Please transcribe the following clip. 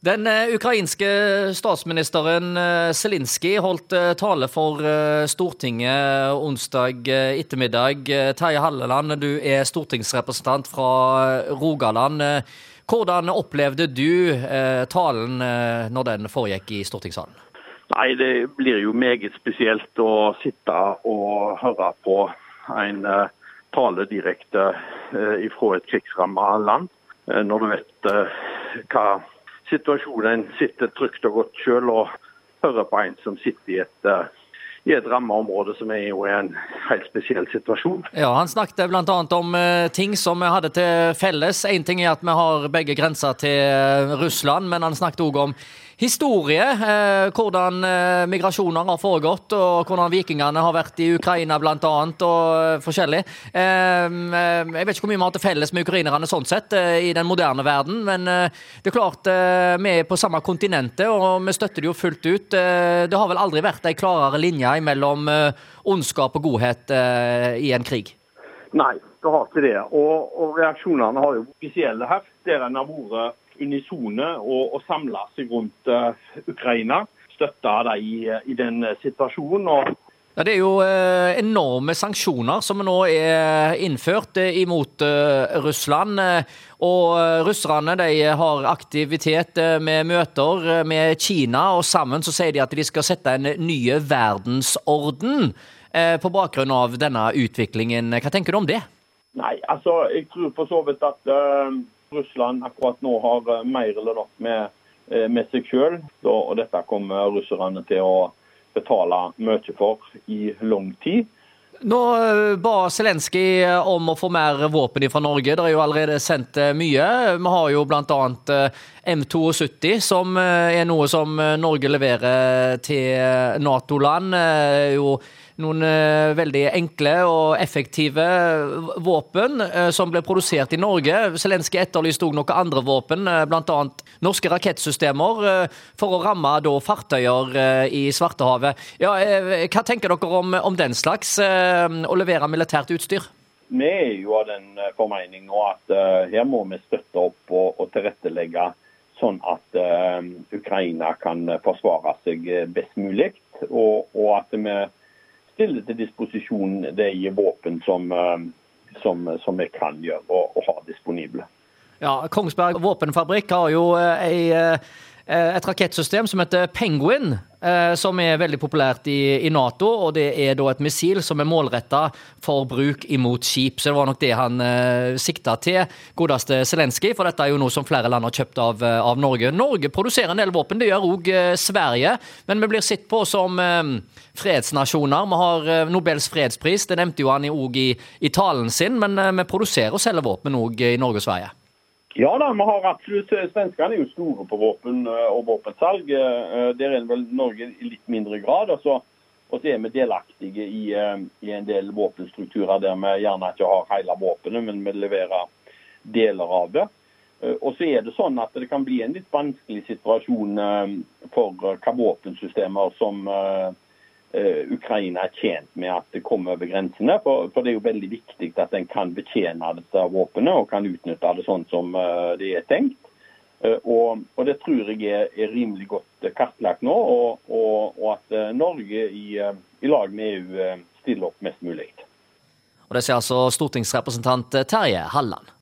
Den eh, ukrainske statsministeren eh, Zelinskyj holdt eh, tale for Stortinget onsdag ettermiddag. Terje Halleland, du er stortingsrepresentant fra Rogaland. Hvordan opplevde du talen når den foregikk i stortingssalen? Nei, Det blir jo meget spesielt å sitte og høre på en tale direkte fra et krigsrammet land, når du vet hva situasjonen sitter trygt og godt selv og hører på en som sitter i et, uh, i et rammeområde som er jo en helt spesiell situasjon. Ja, Han snakket bl.a. om uh, ting som vi hadde til felles. Én ting er at vi har begge grenser til uh, Russland, men han snakket òg om historie. Eh, hvordan eh, migrasjoner har foregått, og hvordan vikingene har vært i Ukraina bl.a. og eh, forskjellig. Jeg vet ikke hvor mye vi har til felles med ukrainerne sånn sett i den moderne verden, men det er klart vi er på samme kontinentet, og vi støtter det jo fullt ut. Det har vel aldri vært ei klarere linje mellom ondskap og godhet i en krig? Nei, det har ikke det. Og, og reaksjonene har jo offisielle her, der en har vært unisone og, og samla seg rundt uh, Ukraina. Støtte dem i, i, den situasjonen. og ja, Det er jo eh, enorme sanksjoner som nå er innført eh, imot eh, Russland. Og russerne de har aktivitet med møter med Kina, og sammen så sier de at de skal sette en ny verdensorden på bakgrunn av denne utviklingen. Hva tenker du om det? Nei, altså, Jeg tror for så vidt at uh, Russland akkurat nå har mer eller nok med, med seg sjøl. Og dette kommer russerne til å betale mye for i lang tid. Nå eh, ba Zelenskyj om å få mer våpen fra Norge. Det er jo allerede sendt mye. Vi har jo bl.a. M72, som er noe som Norge leverer til Nato-land. Jo noen uh, veldig enkle og effektive våpen uh, som ble produsert i Norge. Zelenskyj etterlyste òg noen andre våpen, uh, bl.a. norske rakettsystemer, uh, for å ramme da, fartøyer i Svartehavet. Ja, hva tenker dere om, om den slags, å levere militært utstyr? Vi er jo av den formening at her må vi støtte opp og, og tilrettelegge sånn at Ukraina kan forsvare seg best mulig. Og, og at vi stiller til disposisjon de våpen som, eh, som, som vi kan gjøre og, og ha disponible. Ja, Kongsberg våpenfabrikk har jo eh, ei Eh, et rakettsystem som heter Penguin, eh, som er veldig populært i, i Nato. og Det er da et missil som er målretta for bruk imot skip. Så det var nok det han eh, sikta til, godeste Zelenskyj. For dette er jo noe som flere land har kjøpt av, av Norge. Norge produserer en del våpen, det gjør òg eh, Sverige. Men vi blir sett på som eh, fredsnasjoner. Vi har Nobels fredspris, det nevnte jo han òg i, i, talen sin. Men vi produserer og selger våpen òg i Norge og Sverige. Ja da, vi har absolutt. Svenskene er jo store på våpen eh, og våpensalg. Eh, der er vel Norge i litt mindre grad. Og så, er vi delaktige i, eh, i, en del våpenstrukturer der vi gjerne ikke har hele våpenet, men vi leverer deler av det. Og så er det sånn at det kan bli en litt vanskelig situasjon for hva våpensystemer som Eh, Ukraina er tjent med at det kommer over grensene. For, for, det er jo veldig viktig at en kan betjene dette våpenet og kan utnytte det sånn som uh, det er tenkt. Uh, og, og, Det tror jeg er, er rimelig godt kartlagt nå, og, og, og at Norge i, i, lag med EU stiller opp mest mulig. Og Det sier altså stortingsrepresentant Terje Halland.